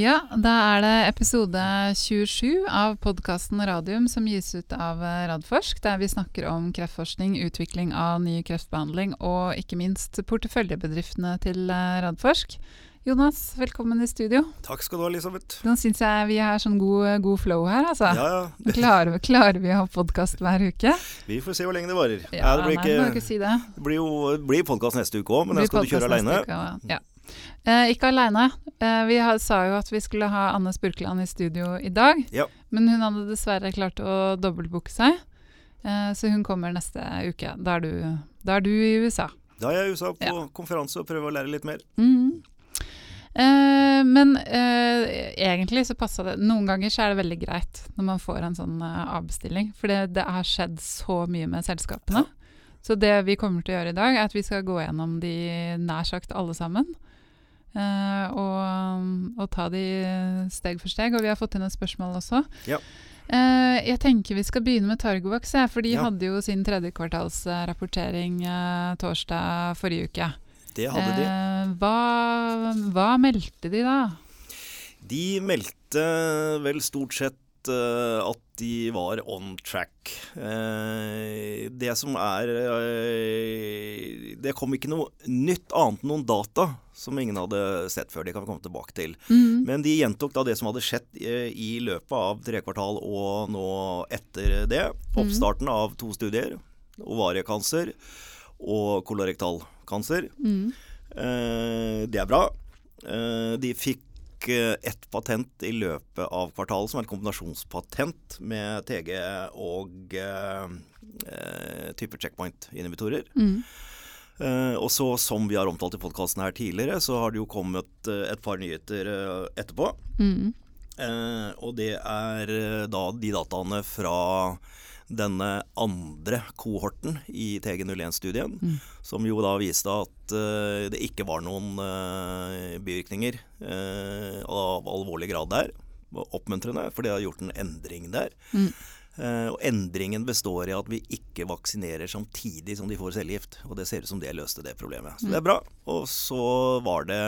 Ja, da er det episode 27 av podkasten Radium som gis ut av eh, Radforsk, der vi snakker om kreftforskning, utvikling av ny kreftbehandling og ikke minst porteføljebedriftene til eh, Radforsk. Jonas, velkommen i studio. Takk skal du ha, Elisabeth. Nå syns jeg vi har sånn god, god flow her, altså. Ja, ja. Klarer, vi- klarer vi å ha podkast hver uke? Vi får se hvor lenge det varer. Ja, det blir, nei, du må ikke si det. det blir jo blir podkast neste uke òg, men da den skal du kjøre aleine. Ja. Eh, ikke aleine. Eh, vi har, sa jo at vi skulle ha Anne Spurkland i studio i dag, Ja. men hun hadde dessverre klart å dobbeltbooke seg. Eh, så hun kommer neste uke. Da er du, da er du i USA. Da er jeg i USA på Ja. konferanse og prøver å lære litt mer. Mm. Eh, men eh, egentlig så passa det Noen ganger så er det veldig greit når man får en sånn eh, avbestilling. For det, det har skjedd så mye med selskapene. Så det vi kommer til å gjøre i dag, er at vi skal gå gjennom de nær sagt alle sammen. Eh, og, og ta de steg for steg. Og vi har fått inn et spørsmål også. Ja. Uh, jeg tenker vi skal begynne med Targovax, for de Ja. hadde jo sin tredjekvartalsrapportering uh, torsdag forrige uke. Det hadde de. Uh, hva, hva meldte de da? De meldte vel stort sett at de var on track. Eh, det som er eh, Det kom ikke noe nytt annet enn noen data som ingen hadde sett før. Det kan vi komme tilbake til. Mm. Men de gjentok da det som hadde skjedd eh, i løpet av tre kvartal og nå etter det. Oppstarten av to studier. Ovariekancer og kolorektalkancer. Mm. Eh, det er bra. Eh, de fikk eh, ett patent i løpet av kvartalet, som er et kombinasjonspatent med TG og eh, eh, type checkpoint-inhibitorer. Mm. Eh, og så, som vi har omtalt i podkasten her tidligere, så har det jo kommet eh, et par nyheter eh, etterpå. Mm. Eh, og det er eh, da de dataene fra denne andre kohorten i TG01-studien, Mm. som jo da viste at uh, det ikke var noen uh, bivirkninger uh, av alvorlig grad der. Oppmuntrende, for det har gjort en endring der. Mm. Og endringen består i at vi ikke vaksinerer samtidig som de får cellegift. Og det ser ut som det løste det problemet. Så det er bra. Og så var det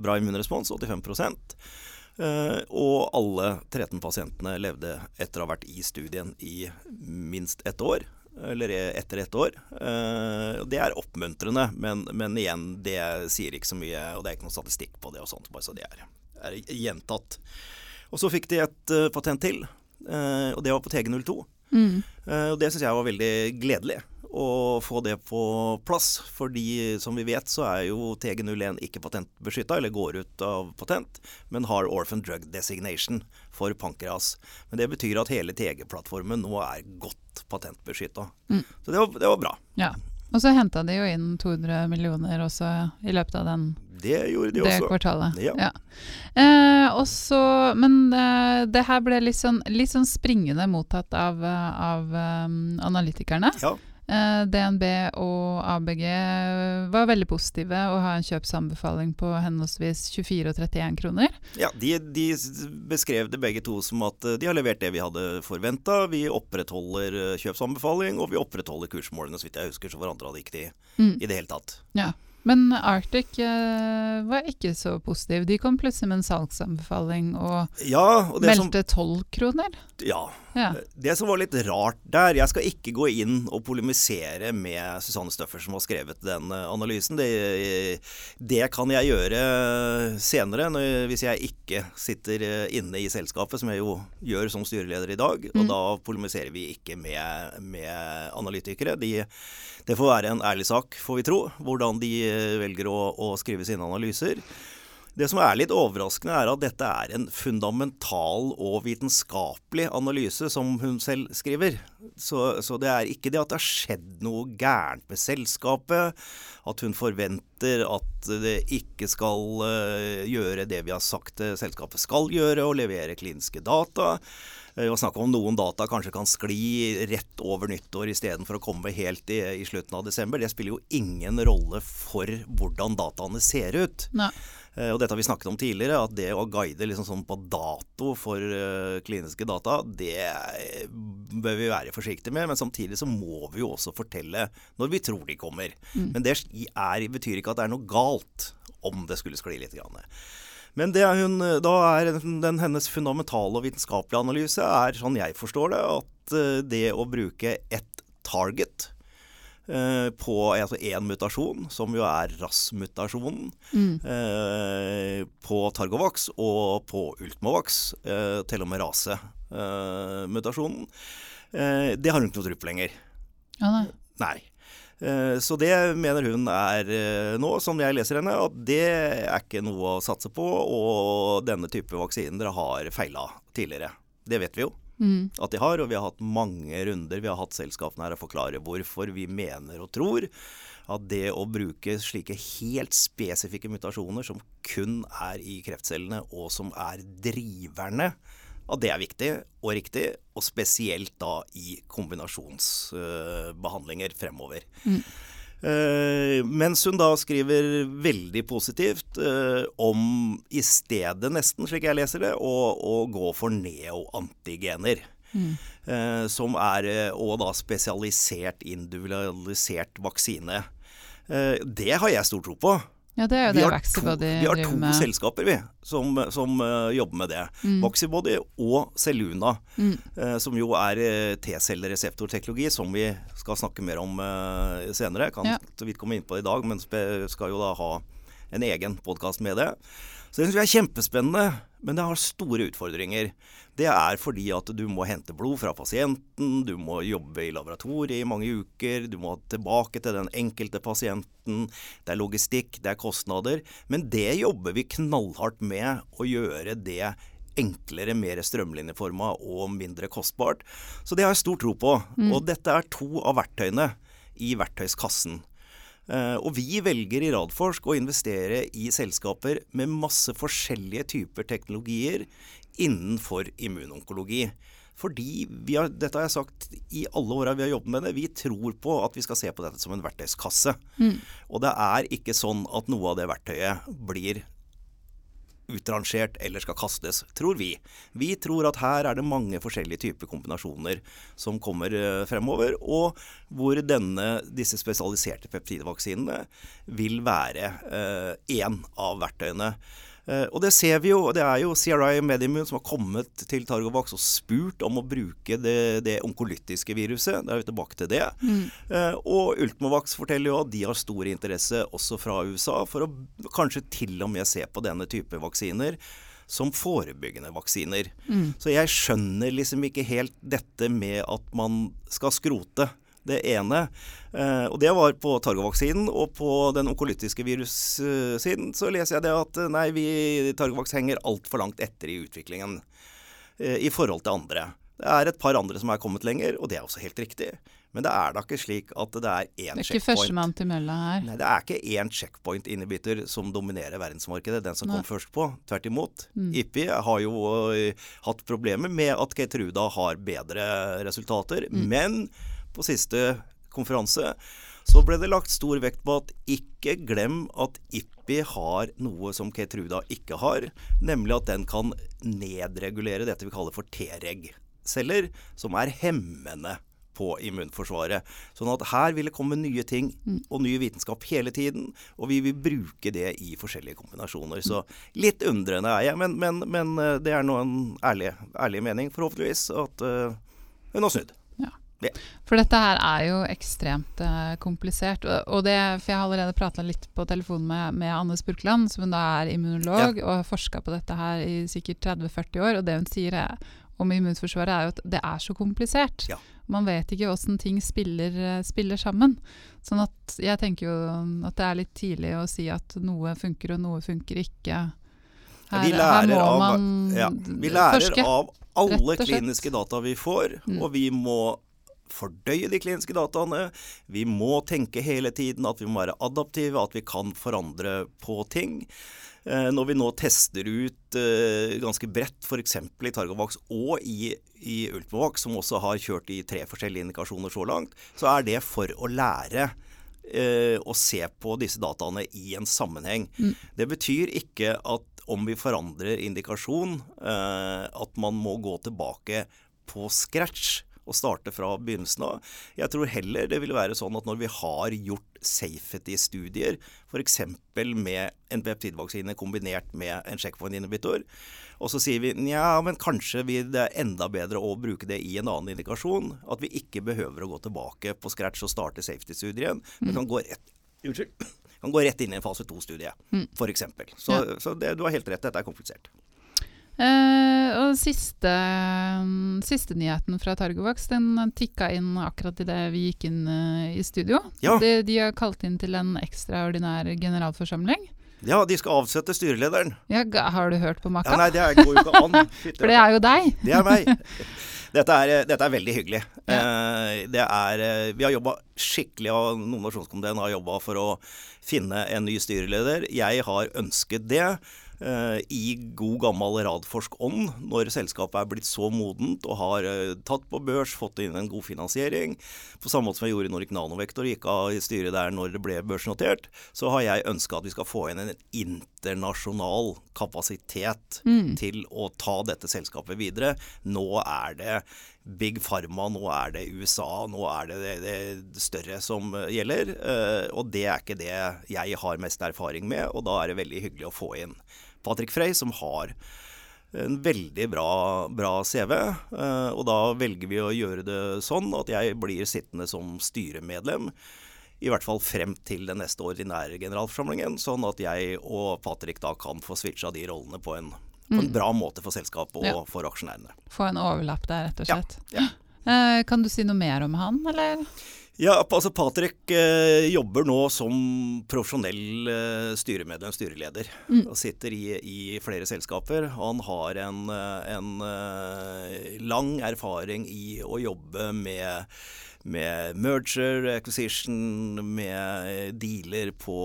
bra immunrespons, 85 Eh, og alle 13 pasientene levde etter å ha vært i studien i minst ett år. Eller etter ett år. Eh, det er oppmuntrende, men, men igjen, det sier ikke så mye. Og det er ikke noen statistikk på det og sånt, bare så det er, er gjentatt. Og så fikk de et eh, patent til, eh, og det var på TG02. Mm. Eh, og det syns jeg var veldig gledelig å få det på plass. Fordi som vi vet så er jo TG01 ikke patentbeskytta, eller går ut av patent, men har Orphan Drug Designation for pankreas. Men det betyr at hele TG-plattformen nå er godt patentbeskytta. Mm. Så det var, det var bra. Ja. Og så henta de jo inn 200 millioner også i løpet av den, Det gjorde de det kvartalet. Ja. Eh, også, men eh, det her ble litt sånn, litt sånn springende mottatt av, eh, av um, analytikerne. Ja, DNB og ABG var veldig positive og har en kjøpsanbefaling på henholdsvis 24 og 31 kroner. ja de, de beskrev det begge to som at eh, de har levert det vi hadde forventa. Vi opprettholder eh, kjøpsanbefaling, og vi opprettholder kursmålene, så vidt jeg husker. Så forandra det ikke de Mm. i det hele tatt. Ja. Men Arctic eh, var ikke så positiv. De kom plutselig med en salgsanbefaling og Ja, og det meldte 12 kroner. ja, Ja. det som var litt rart der Jeg skal ikke gå inn og polemisere med Susanne Støffer som har skrevet den eh, analysen. Det, det kan jeg gjøre senere, når, hvis jeg ikke sitter eh, inne i selskapet, som jeg jo gjør som styreleder i dag. Og Mm. da polemiserer vi ikke med, med analytikere. De, det får være en ærlig sak, får vi tro, hvordan de eh, velger å, å skrive sine analyser. Det som er litt overraskende, er at dette er en fundamental og vitenskapelig analyse, som hun selv skriver. Så, så det er ikke det at det har skjedd noe gærent med selskapet, at hun forventer at det ikke skal eh, gjøre det vi har sagt selskapet skal gjøre, og levere kliniske data. Eh, Og snakke om noen data kanskje kan skli rett over nyttår istedenfor å komme helt i, i slutten av desember. Det spiller jo ingen rolle for hvordan dataene ser ut. Nei. Eh, Og dette har vi snakket om tidligere, at det å guide liksom sånn på dato for eh, kliniske data, det eh, bør vi være forsiktige med. Men samtidig så må vi jo også fortelle når vi tror de kommer. Men det er, betyr ikke at det er noe galt om det skulle skli litt. Grann. Men det hun, da er den hennes fundamentale og vitenskapelige analyse er, sånn jeg forstår det, at eh, det å bruke ett target eh, på altså mutasjon, som jo er RAS-mutasjonen, Mm. eh, på Targovax og på Ultmovax, eh, til og med rasemutasjonen, eh, det har hun ikke noe tro på lenger. Ja, nei. Nei. Eh, Så det mener hun er eh, nå, som jeg leser henne, at det er ikke noe å satse på. Og denne type vaksiner har feila tidligere. Det vet vi jo Mm. at de har, og vi har hatt mange runder. Vi har hatt selskapene her og forklare hvorfor vi mener og tror at det å bruke slike helt spesifikke mutasjoner som kun er i kreftcellene, og som er driverne, at det er viktig og riktig, og spesielt da i kombinasjonsbehandlinger fremover. Eh, mens hun da skriver veldig positivt eh, om i stedet, nesten slik jeg leser det, å, å gå for neoantigener. Eh, som er eh, og da spesialisert, individualisert vaksine. Eh, det har jeg stor tro på. Ja, det er jo Vi det har to, med. vi har to med. selskaper vi, som, som uh, jobber med det. Vaxibody og Celluna, uh, som jo er uh, T-cellereseptorteknologi, som vi skal snakke mer om senere. Kan Ja. så vidt komme inn på det i dag, men skal jo da ha en egen podkast med det. Så det syns vi er kjempespennende, men det har store utfordringer. Det er fordi at du må hente blod fra pasienten, du må jobbe i laboratoriet i mange uker, du må tilbake til den enkelte pasienten. Det er logistikk, det er kostnader. Men det jobber vi knallhardt med å gjøre det enklere, mer strømlinjeforma og mindre kostbart. Så det har jeg stor tro på. Og dette er to av verktøyene i verktøyskassen. Eh, og vi velger i Radforsk å investere i selskaper med masse forskjellige typer teknologier innenfor immunonkologi. Fordi vi har, dette har jeg sagt i alle åra vi har jobbet med det, vi tror på at vi skal se på dette som en verktøyskasse. Og det er ikke sånn at noe av det verktøyet blir utrangert eller skal kastes, tror vi. Vi tror at her er det mange forskjellige typer kombinasjoner som kommer eh, fremover, og hvor denne, disse spesialiserte peptidvaksinene vil være én av verktøyene. Eh, og det ser vi jo. Det er jo CRI Medimun som har kommet til Targovax og spurt om å bruke det, det onkolytiske viruset. Da er vi tilbake til det. Mm. og Ultimovax forteller jo at de har stor interesse også fra USA for å kanskje til og med se på denne type vaksiner som forebyggende vaksiner. Så jeg skjønner liksom ikke helt dette med at man skal skrote det ene. Eh, og det var på Targovax-siden. Og på den onkolytiske virussiden så leser jeg det at eh, nei, vi Targovax henger altfor langt etter i utviklingen eh, i forhold til andre. Det er et par andre som er kommet lenger, og det er også helt riktig. Men det er da ikke slik at det er én Det er ikke checkpoint. førstemann til mølla her. Nei, Det er ikke én checkpoint innebytter som dominerer verdensmarkedet, den som Nei. kom først på. Tvert imot. Mm. IPI har jo hatt problemer med at Ketruda har bedre resultater. Mm. Men på siste konferanse så ble det lagt stor vekt på at ikke glem at IPPI har noe som Ketruda ikke har, nemlig at den kan nedregulere dette vi kaller for T-reg-celler, som er hemmende på immunforsvaret. Sånn at her vil det komme nye ting og ny vitenskap hele tiden, og vi vil bruke det i forskjellige kombinasjoner. Så litt undrende er jeg, men, men, men eh, det er nå en ærlig, ærlig mening, forhåpentligvis, at eh, hun har snudd. Ja. For dette her er jo ekstremt uh, komplisert. Og, det, for jeg har allerede prata litt på telefonen med, med Anne Spurkland, som da er immunolog og har forska på dette her i sikkert 30-40 år. Og det hun sier er, om immunforsvaret, er jo at det er så komplisert. Yeah. Man vet ikke åssen ting spiller, eh, spiller sammen. Sånn at jeg tenker jo at det er litt tidlig å si at noe funker og noe funker ikke. Her, vi lærer, av, ja, vi lærer av alle kliniske data vi får, Mm. og vi må fordøye de kliniske dataene. Vi må tenke hele tiden at vi må være adaptive, at vi kan forandre på ting. Eh, Når vi nå tester ut eh, ganske bredt, f.eks. i Targovax og i, i Ultimovax, som også har kjørt i tre forskjellige indikasjoner så langt, så er det for å lære eh, å se på disse dataene i en sammenheng. Det betyr ikke at om vi forandrer indikasjon, at man må gå tilbake på scratch å starte fra begynnelsen av. Jeg tror heller det vil være sånn at når vi har gjort safety-studier, f.eks. med en peptidvaksine kombinert med en checkpoint-inhibitor, og så sier vi nja, men kanskje det er enda bedre å bruke det i en annen indikasjon. At vi ikke behøver å gå tilbake på scratch og starte safety-studien. Vi kan gå rett Unnskyld kan gå rett inn i en fase to-studie, mm. f.eks. Så, ja. så det, du har helt rett, dette er komplisert. Uh, og siste, um, siste, nyheten fra Targovax den tikka inn akkurat idet vi gikk inn uh, i studio. Ja. De, de, har kalt inn til en ekstraordinær generalforsamling. Ja, de skal avsette styrelederen. Ja, har du hørt på makka? Ja, nei, det går jo ikke an. For det er jo deg. Det er meg. Dette er, dette er veldig hyggelig. Ja. Uh, det er, vi har jobba skikkelig, og nominasjonskomiteen har jobba for å finne en ny styreleder. Jeg har ønsket det. Eh, i god gammel Radforsk-ånd, når selskapet er blitt så modent og har eh, tatt på børs, fått inn en god finansiering. På samme måte som jeg gjorde i Nordic Nanovektor, gikk av i styret der når det ble børsnotert, så har jeg ønska at vi skal få inn en internasjonal kapasitet mm. til å ta dette selskapet videre. Nå er det Big Pharma, nå er det USA, nå er det det, det større som gjelder. Eh, og det er ikke det jeg har mest erfaring med, og da er det veldig hyggelig å få inn Patrick Frey, som har en veldig bra, bra CV. Eh, og da velger vi å gjøre det sånn at jeg blir sittende som styremedlem. I hvert fall frem til den neste ordinære generalforsamlingen, sånn at jeg og Patrick da kan få switcha de rollene på en, på en mm. bra måte for selskapet og ja. for aksjonærene. Få en overlapp der, rett og slett. Ja. ja. Eh, kan du si noe mer om han, eller? Ja, altså Patrick eh, jobber nå som profesjonell eh, styremedlem, styreleder. Mm. Og sitter i, i, flere selskaper. Han har en, eh, en eh, lang erfaring i å jobbe med, med merger, acquisition, med dealer på,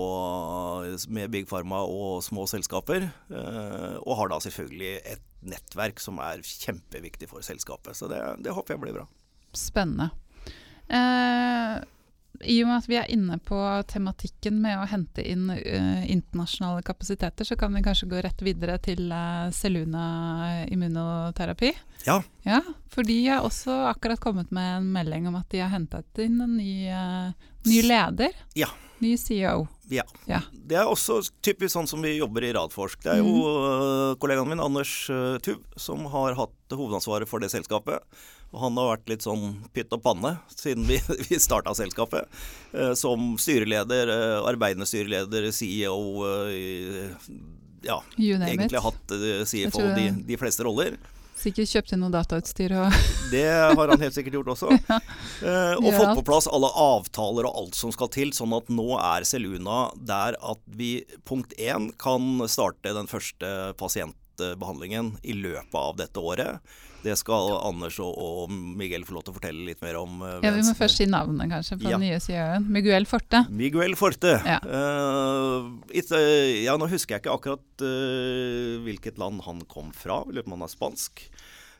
med Big Pharma og små selskaper. Uh, og har da selvfølgelig et nettverk som er kjempeviktig for selskapet. Så det, det håper jeg blir bra. Spennende. Uh, I og med at vi er inne på tematikken med å hente inn uh, internasjonale kapasiteter, så kan vi kanskje gå rett videre til uh, Seluna immunoterapi. Ja. ja. For de har også akkurat kommet med en melding om at de har hentet inn en ny, ny leder. Ja. Ny CEO. Ja. ja. Det er også typisk sånn som vi jobber i Radforsk. Det er jo mm. kollegaen min Anders Tuv som har hatt hovedansvaret for det selskapet. Og han har vært litt sånn pytt og panne siden vi, vi starta selskapet. Eh, som styreleder, eh, arbeidende styreleder, CEO eh, Ja, egentlig it. hatt CFO de, de fleste roller. Sikkert kjøpt inn noe datautstyr og Det har han helt sikkert gjort også. ja, eh, og fått på plass alle avtaler og alt som skal til, sånn at nå er Seluna der at vi punkt én kan starte den første pasientbehandlingen i løpet av dette året. Det skal Anders og, og, Miguel få lov til å fortelle litt mer om. Uh, ja, Vi må først si navnet kanskje på ja. den nye CEO-en. Miguel Forte. Miguel Forte. Ja. Uh, it, uh, ja, nå husker jeg ikke akkurat hvilket land han kom fra. Jeg lurer på om han er spansk.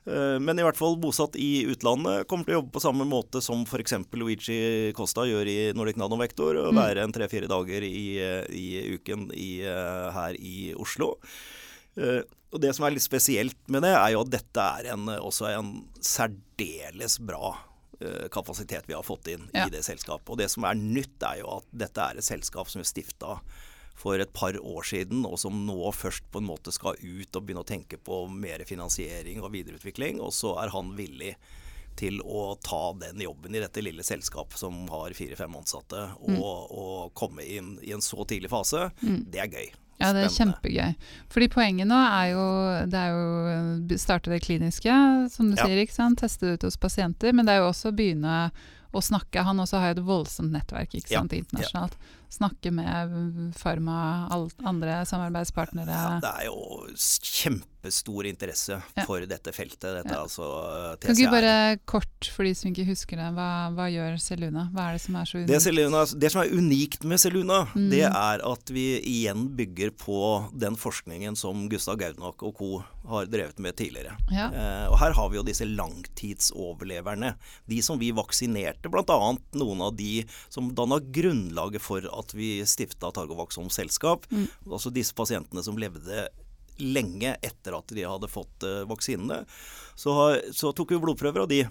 Men i hvert fall bosatt i utlandet. Kommer til å jobbe på samme måte som f.eks. Luigi Costa gjør i Nordic Nanovektor. Mm. Være en tre-fire dager i, i uken i, her i Oslo. Og Det som er litt spesielt med det, er jo at dette er en, også en særdeles bra uh, kapasitet vi har fått inn ja. i det selskapet. Og det som er nytt, er jo at dette er et selskap som vi stifta for et par år siden, og som nå først på en måte skal ut og begynne å tenke på mer finansiering og videreutvikling. Og så er han villig til å ta den jobben i dette lille selskapet som har fire-fem ansatte, og, mm. og, komme inn i en så tidlig fase. Mm. Det er gøy. Ja, det er kjempegøy. Fordi poenget nå er jo det er jo starte det kliniske, som du ja. sier. ikke sant? Teste det ut hos pasienter. Men det er jo også å begynne å snakke. Han også har et voldsomt nettverk ikke sant, ja. internasjonalt. Ja snakke med Pharma, andre samarbeidspartnere? Ja, det er jo kjempestor interesse ja. for dette feltet. Dette ja. altså TCR. Kan ikke bare kort, for de som ikke husker det, hva, hva gjør Celuna? Hva er det som er så unikt? Det, Seluna, det som er unikt med Celuna, mm. det er at vi igjen bygger på den forskningen som Gustav Gaudnok og co. har drevet med tidligere. Eh, og her har vi jo disse langtidsoverleverne. De som vi vaksinerte, bl.a. noen av de som danna grunnlaget for at at vi stifta Targovac som selskap. Mm. Altså disse pasientene som levde lenge etter at de hadde fått uh, vaksinene. Så, så, tok vi blodprøver av de.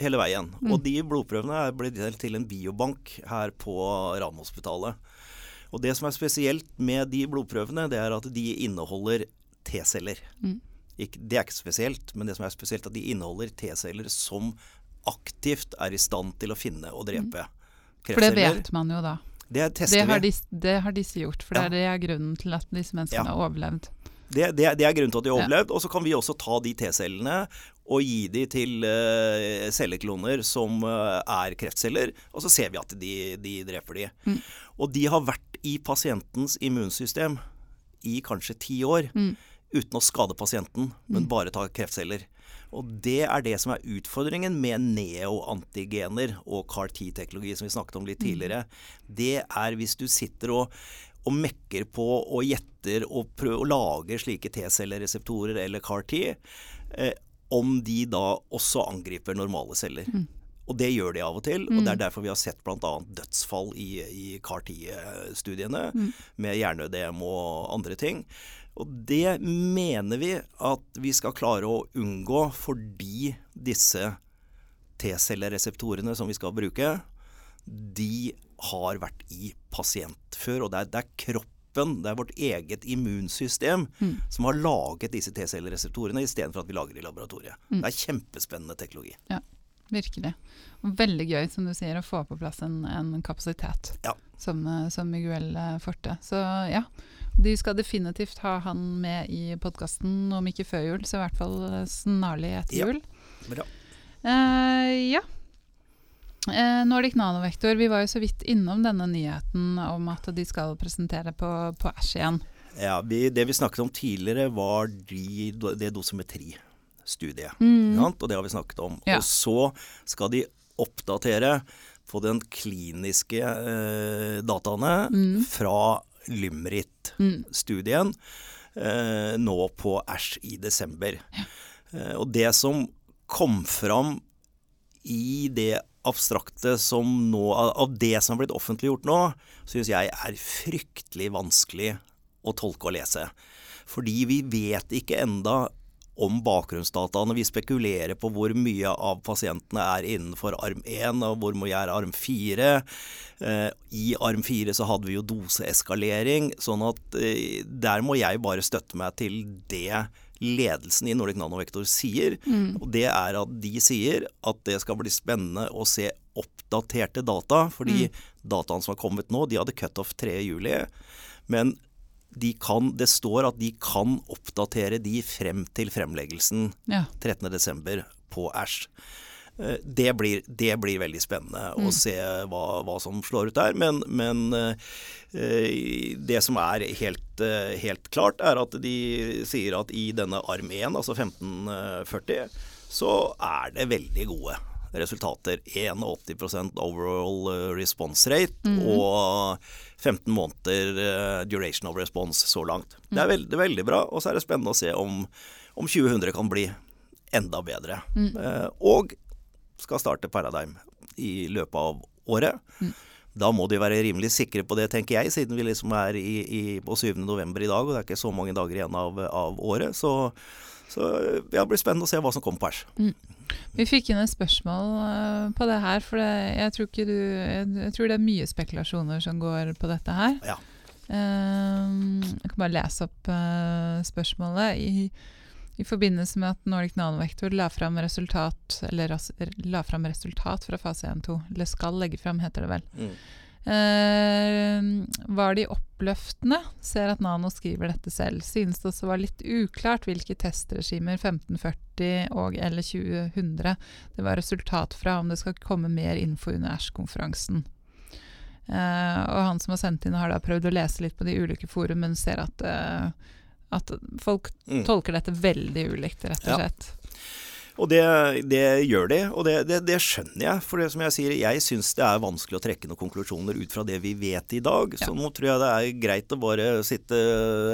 hele veien. Og de blodprøvene ble delt til en biobank her på Radiumhospitalet. Og det som er spesielt med de blodprøvene, det er at de inneholder T-celler. Mm. Det er ikke spesielt, men det som er spesielt, er at de inneholder T-celler som aktivt er i stand til å finne og drepe For det vet man jo da. Det tester Det har, vi. de, det har disse gjort, for Ja. det er grunnen til at disse menneskene Ja. har overlevd. Det, det, det er grunnen til at de har overlevd. Og så kan vi også ta de T-cellene og gi de til uh, cellekloner som uh, er kreftceller, og så ser vi at de, de dreper de. Mm. Og de har vært i pasientens immunsystem i kanskje ti år Mm. uten å skade pasienten, men bare ta kreftceller. Og det er det som er utfordringen med neoantigener og CAR-T-teknologi, som vi snakket om litt tidligere. Det er hvis du sitter og, og mekker på og gjetter og prøver å lage slike T-cellereseptorer eller CAR-T, eh, om de da også angriper normale celler. Og det gjør de av og til, og det er derfor vi har sett bl.a. dødsfall i, i CAR-T-studiene med hjerneødem og andre ting. Og det mener vi at vi skal klare å unngå fordi disse T-cellereseptorene som vi skal bruke, de har vært i pasient før. Og det er, det er kroppen, det er vårt eget immunsystem som har laget disse T-cellereseptorene istedenfor at vi lager det i laboratoriet. Det er kjempespennende teknologi. Ja, virkelig. Og veldig gøy, som du sier, å få på plass en, en kapasitet Ja. som, eh, som Miguel eh, Forte. Så ja, de skal definitivt ha han med i podkasten, om ikke før jul, så i hvert fall eh, snarlig etter jul. Ja. Bra. Uh, ja. Eh, Nordic Nanovektor, vi var jo så vidt innom denne nyheten om at de skal presentere på, på Æsj igjen. Ja, vi, Det vi snakket om tidligere, var de, det dosimetristudiet. Mm. Og det har vi snakket om. Ja. Og så skal de oppdatere på den kliniske eh, dataene Mm. fra Lymrit-studien mm. nå på Æsj i desember. Ja. og det som kom fram i det abstrakte som nå, av det som har blitt offentliggjort nå, syns jeg er fryktelig vanskelig å tolke og lese. Fordi vi vet ikke enda om bakgrunnsdataene. Vi spekulerer på hvor mye av pasientene er innenfor arm 1, og hvor mye er arm 4. Eh, I arm 4 så hadde vi jo doseeskalering, sånn at eh, der må jeg bare støtte meg til det ledelsen i Nordic Nanovektor sier. Og det er at de sier at det skal bli spennende å se oppdaterte data, fordi dataene som har kommet nå, de hadde cutoff 3.7. Men de kan, det står at de kan oppdatere de frem til fremleggelsen Ja. 13.12. på Æsj. Eh, Det blir, det blir veldig spennende å se hva, hva som slår ut der. Men, men eh, det som er helt, eh, helt klart, er at de sier at i denne arm 1, altså 1540, så er det veldig gode resultater. 81% overall eh, response rate og 15 måneder eh, duration of response så langt. Det er veldig, veldig bra, og så er det spennende å se om, om 2000 kan bli enda bedre. Eh, og skal starte Paradigm i løpet av året. Da må de være rimelig sikre på det, tenker jeg, siden vi liksom er i, i, på 7. november i dag, og det er ikke så mange dager igjen av, av året. Så, så ja, det blir spennende å se hva som kommer på Æsj. Vi fikk inn et spørsmål eh, på det her, for det, jeg, tror ikke du, jeg, tror det er mye spekulasjoner som går på dette her. Ja. Eh, jeg kan bare lese opp uh, spørsmålet. I, I forbindelse med at Nordic Nanovektor la fram resultat, eller la fram resultat fra fase 1-2, eller skal legge fram, heter det vel. Mm. Eh, var de oppløftende? Ser at Nano skriver dette selv. Synes det også var litt uklart hvilke testregimer 1540 og eller 2000 det var resultat fra, om det skal komme mer info under Æsj-konferansen. Uh, og han som har sendt inn, har da prøvd å lese litt på de ulike forum, men ser at, uh, at folk Mm. tolker dette veldig ulikt, rett og Ja. Og det, det gjør de, og det, det, det skjønner jeg. For det som jeg sier, jeg syns det er vanskelig å trekke noen konklusjoner ut fra det vi vet i dag. Så Ja. nå tror jeg det er greit å bare sitte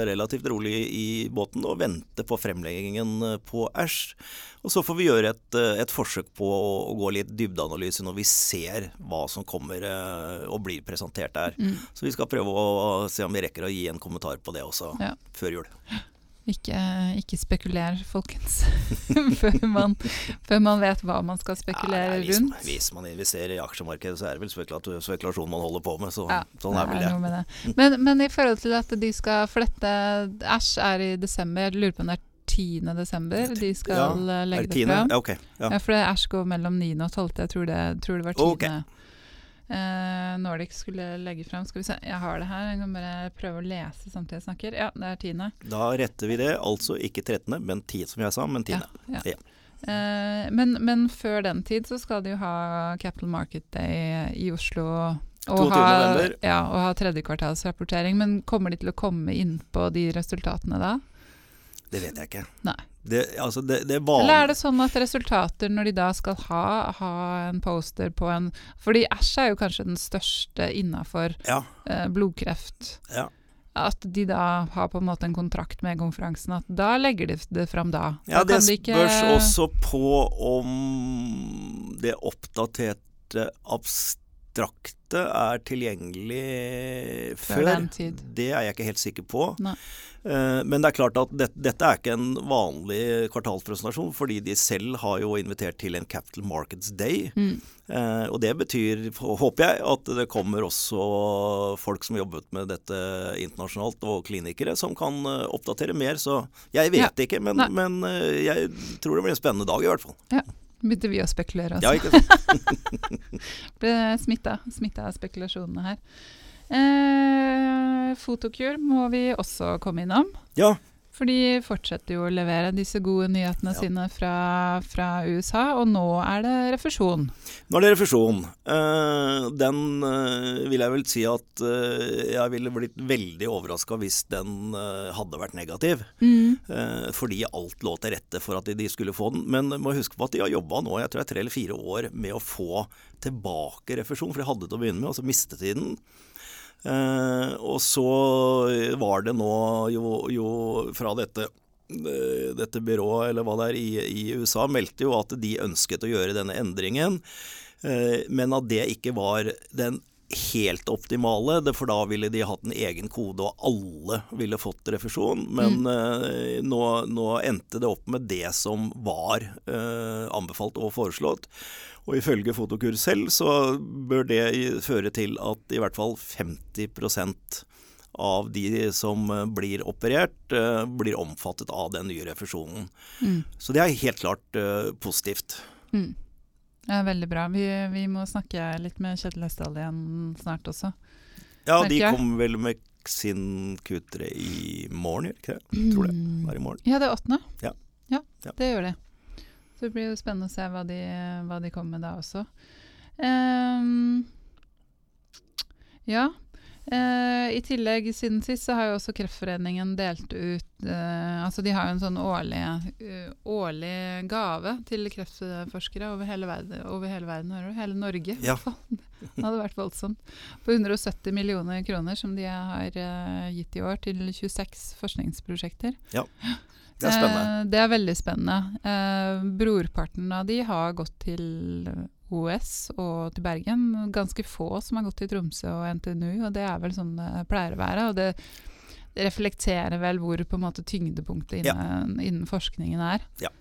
relativt rolig i båten og vente på fremleggingen på Æsj. Og så får vi gjøre et, et forsøk på å, å gå litt dybdeanalyse når vi ser hva som kommer eh, og blir presentert der. Mm. Så vi skal prøve å se om vi rekker å gi en kommentar på det også Ja. før jul. Ikke, ikke spekuler, folkens. før, man, før man vet hva man skal spekulere Ja, hvis, rundt. Hvis man investerer i aksjemarkedet, så er det vel spekulasjon man holder på med. Så, Ja, sånn er vel det Er det. Men, men i forhold til at de skal flette Æsj er i desember. Jeg lurer på om det er 10. desember de skal Ja, eh, legge det det fram. Ja. Ja. For Æsj går mellom 9. og 12. Jeg tror det, tror det var 10. Ok. Eh, Nordic skulle legge fram Skal vi se, jeg har det her. Jeg kan bare prøve å lese samtidig jeg snakker. Ja, det er 10. Da retter vi det. Altså ikke 13., men 10, som jeg sa, men 10. Ja, Ja. Eh, men, men før den tid så skal de jo ha Capital Market Day i Oslo. Og 22. ha, november. ja, og ha tredjekvartalsrapportering. Men kommer de til å komme inn på de resultatene da? Det vet jeg ikke. Nei. Det, altså det, det Eller er det sånn at resultater, når de da skal ha, ha en poster på en Fordi Æsj er jo kanskje den største innafor Ja. eh, blodkreft. ja. At de da har på en måte en kontrakt med konferansen. At da legger de det fram da. Ja, da det kan de ikke- spørs også på om det oppdaterte abstrakte er tilgjengelig Før før. Det er jeg ikke helt sikker på. Nei. Eh, Men det er klart at det, dette er ikke en vanlig kvartalspresentasjon, fordi de selv har jo invitert til en Capital Markets Day. Mm. Eh, og det betyr, håper jeg, at det kommer også folk som jobbet med dette internasjonalt, og klinikere, som kan eh, oppdatere mer. Så jeg vet ikke, men, men jeg tror det blir en spennende dag i hvert fall. Begynte vi å spekulere også. Ja, ikke sant? Ble smitta, smitta av spekulasjonene her. Eh, Fotokur må vi også komme innom. Ja, For de fortsetter jo å levere disse gode nyhetene Ja. sine fra, fra USA, og nå er det refusjon. Nå er det refusjon. Eh, den eh, vil jeg vel si at eh, jeg ville blitt veldig overraska hvis den hadde vært negativ. Mm. fordi alt lå til rette for at de, skulle få den. Men må huske på at de har jobba nå jeg tror det er tre eller fire år med å få tilbake refusjon. For de hadde til å begynne med, og så mistet de den. Eh, og så var det nå jo, jo fra dette eh, dette byrået, eller hva det er, i, i USA meldte jo at de ønsket å gjøre denne endringen, eh, men at det ikke var den helt optimale, for da ville de hatt en egen kode, og alle ville fått refusjon. Men mm. nå, nå endte det opp med det som var eh, anbefalt og foreslått. Og ifølge Fotokur selv så bør det føre til at i hvert fall 50% av de som eh, blir operert, eh, blir omfattet av den nye refusjonen. Mm. Så det er helt klart eh, positivt. Mm. Det er veldig bra. Vi, vi må snakke litt med Kjetil Hesdal igjen snart også. Ja, Merker de kommer vel med sin Q3 i morgen, gjør ikke det? Tror det. Bare er i morgen. Ja, det er åttende. Ja. ja, Ja. det gjør de. Så det blir jo spennende å se hva de, hva de kommer med da også. Um, ja. Uh, I tillegg, siden sist, så har jo også Kreftforeningen delt ut uh, Altså, de har jo en sånn årlig, uh, årlig gave til kreftforskere over hele verden. Over hele, verden hele Norge, i Ja. hvert fall. Det hadde vært voldsomt. På 170 millioner kroner som de har eh, gitt i år til 26 forskningsprosjekter. Det er spennende. Eh, det er veldig spennende. Eh, brorparten av de har gått til OS og til Bergen. Ganske få som har gått til Tromsø og NTNU, og det er vel sånn det pleier å være. Og det, reflekterer vel hvor på en måte tyngdepunktet innen, innen forskningen er. Ja.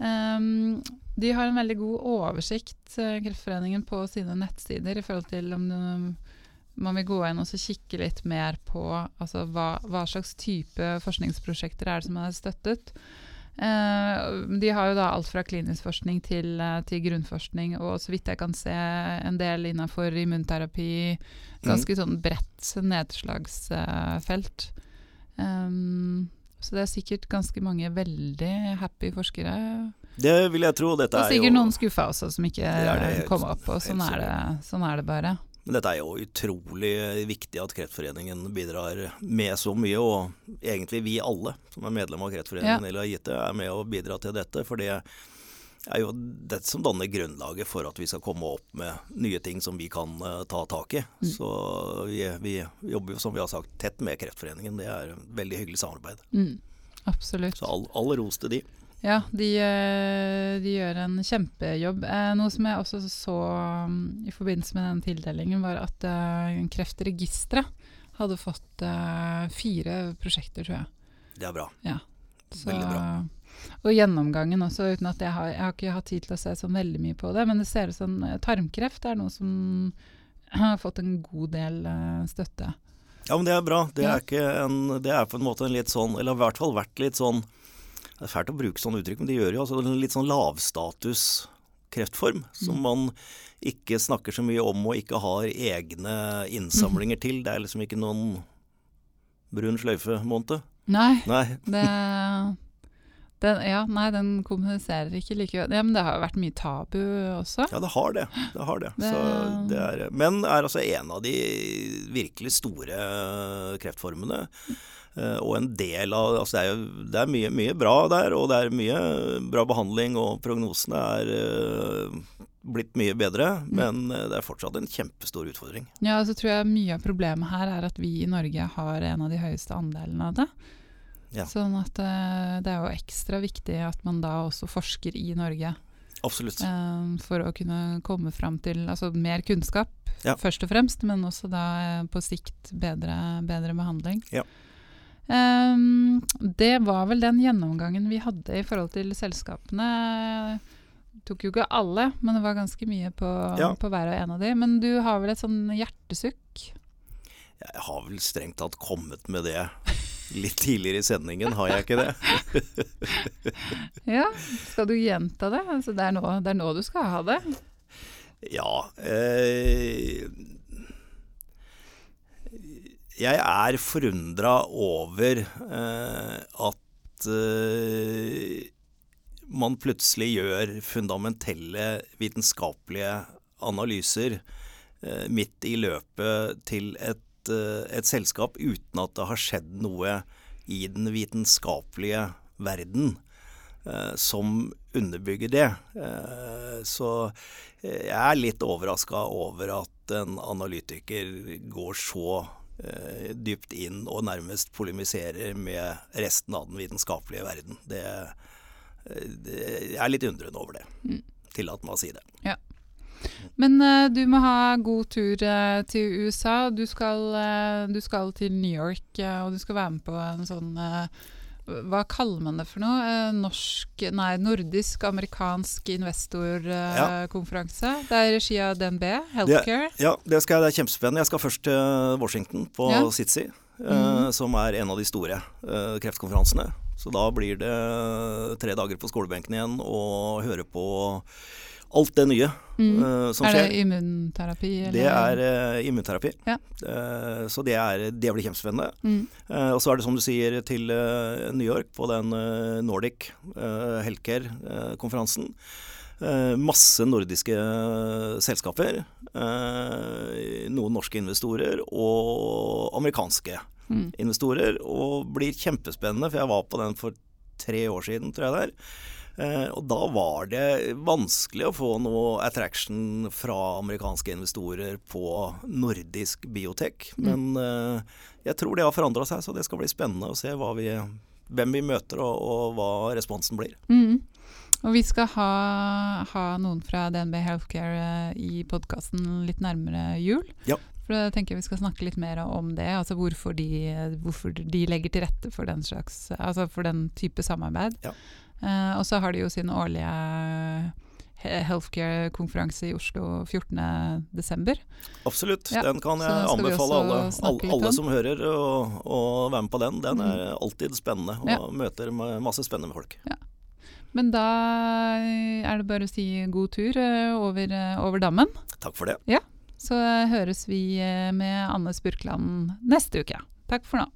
Ehm, de har en veldig god oversikt, eh, Kreftforeningen, på sine nettsider i forhold til om det, man vil gå inn og så kikke litt mer på altså, hva, hva slags type forskningsprosjekter er det som er støttet. Eh, de har jo da alt fra klinisk forskning til, eh, til grunnforskning, og så vidt jeg kan se en del innenfor immunterapi. Ganske sånn bredt nedslagsfelt. Um, så det er sikkert ganske mange veldig happy forskere. Det vil jeg tro. Dette Og er sikkert jo, noen skuffa også, som ikke Det det kom opp. Og sånn er, det, sånn er det bare. Men dette er jo utrolig viktig at Kreftforeningen bidrar med så mye. Og egentlig vi alle som er medlem av Kreftforeningen Ja. eller har gitt det, er med å bidra til dette. For det er jo det som danner grunnlaget for at vi skal komme opp med nye ting som vi kan uh, ta tak i. Mm. Så vi, vi jobber jo som vi har sagt tett med Kreftforeningen. Det er veldig hyggelig samarbeid. Mm, absolutt. Så all, all ros til de. Ja, de, eh, de gjør en kjempejobb. Eh, Noe som jeg også så um, i forbindelse med den tildelingen, var at eh, Kreftregisteret hadde fått fire prosjekter, tror jeg. Det er bra. Så, Veldig bra. Og gjennomgangen også, uten at jeg har, jeg har ikke hatt tid til å se så veldig mye på det. Men det ser ut som tarmkreft er noe som har fått en god del støtte. Ja, men det er bra. Det er, ikke en, det er på en måte en litt sånn, eller har i hvert fall vært litt sånn Det er fælt å bruke sånne uttrykk, men det gjør jo altså en litt sånn lavstatus kreftform. Som Mm. man ikke snakker så mye om og ikke har egne innsamlinger Mm. til. Det er liksom ikke noen brun sløyfe-måned. Nei, Nei. det den, ja, nei, den kommuniserer ikke like godt. Ja, men det har jo vært mye tabu også. Ja, det har det. det, har det. Det- Så det er, men er altså en av de virkelig store kreftformene. eh, Og en del av altså Det er, jo, det er mye, mye bra der, og det er mye bra behandling, og prognosene er eh, blitt mye bedre. Men eh, det er fortsatt en kjempestor utfordring. Ja, så tror jeg mye av problemet her er at vi i Norge har en av de høyeste andelene av det. Ja. Sånn at eh, det er jo ekstra viktig at man da også forsker i Norge. Absolutt. eh, for å kunne komme fram til altså, mer kunnskap, Ja. først og fremst, men også da eh, på sikt bedre, bedre behandling. Ja. Um, det var vel den gjennomgangen vi hadde i forhold til selskapene. Tok jo ikke alle, men det var ganske mye på, Ja. på hver og en av de. Men du har vel et sånn hjertesukk? Jeg har vel strengt tatt kommet med det litt tidligere i sendingen, har jeg ikke det? Ja, skal du gjenta det? Altså, det, er nå, det er nå du skal ha det. Ja eh, Jeg er forundra over eh, at eh, man plutselig gjør fundamentelle vitenskapelige analyser eh, midt i løpet til et, et selskap uten at det har skjedd noe i den vitenskapelige verden eh, som underbygger det. Eh, så eh, jeg er litt overraska over at en analytiker går så eh, dypt inn og nærmest polemiserer med resten av den vitenskapelige verden. Det, eh, det, jeg er litt undrende over det. Mm. Tillat meg å si det. Men uh, du må ha god tur uh, til USA. Du skal, uh, du skal til New York, og du skal være med på en sånn Hva kaller man det for noe? Norsk Nei, nordisk-amerikansk investorkonferanse. det er i regi av DNB, Healthcare. Ja, det, skal, det er kjempespennende. Jeg skal først til Washington, på Ja. SITSI, mm. Som er en av de store kreftkonferansene. Så da blir det tre dager på skolebenken igjen og høre på alt det nye Mm. uh, som er skjer. det immunterapi? Eller? Det er uh, immunterapi. Ja. Uh, så det, er, det blir kjempespennende. mm. Og så er det som du sier til New York på den Nordic Healthcare-konferansen. Masse nordiske selskaper. noen norske investorer og amerikanske Mm. investorer. Og blir kjempespennende, for jeg var på den for tre år siden, tror jeg det er. Eh, og da var det vanskelig å få noe attraction fra amerikanske investorer på nordisk biotek. Men eh, jeg tror det har forandra seg, så det skal bli spennende å se vi, hvem vi møter og, og hva responsen blir. Mm. Og vi skal ha, ha noen fra DNB Healthcare eh, i podkasten litt nærmere jul. Ja. For jeg tenker vi skal snakke litt mer om det, altså hvorfor de, hvorfor de legger til rette for den, slags, altså for den type samarbeid. Ja. Eh, og så har de jo sin årlige healthcare-konferanse i Oslo 14.12. Absolutt. Ja, den kan jeg anbefale alle, alle, alle som hører å, være med på den. Den er alltid spennende, og Ja. møter masse spennende folk. Men da er det bare å si god tur eh, over, eh, over dammen. Takk for det. Så høres vi eh, med Anne Spurkland neste uke. Takk for nå.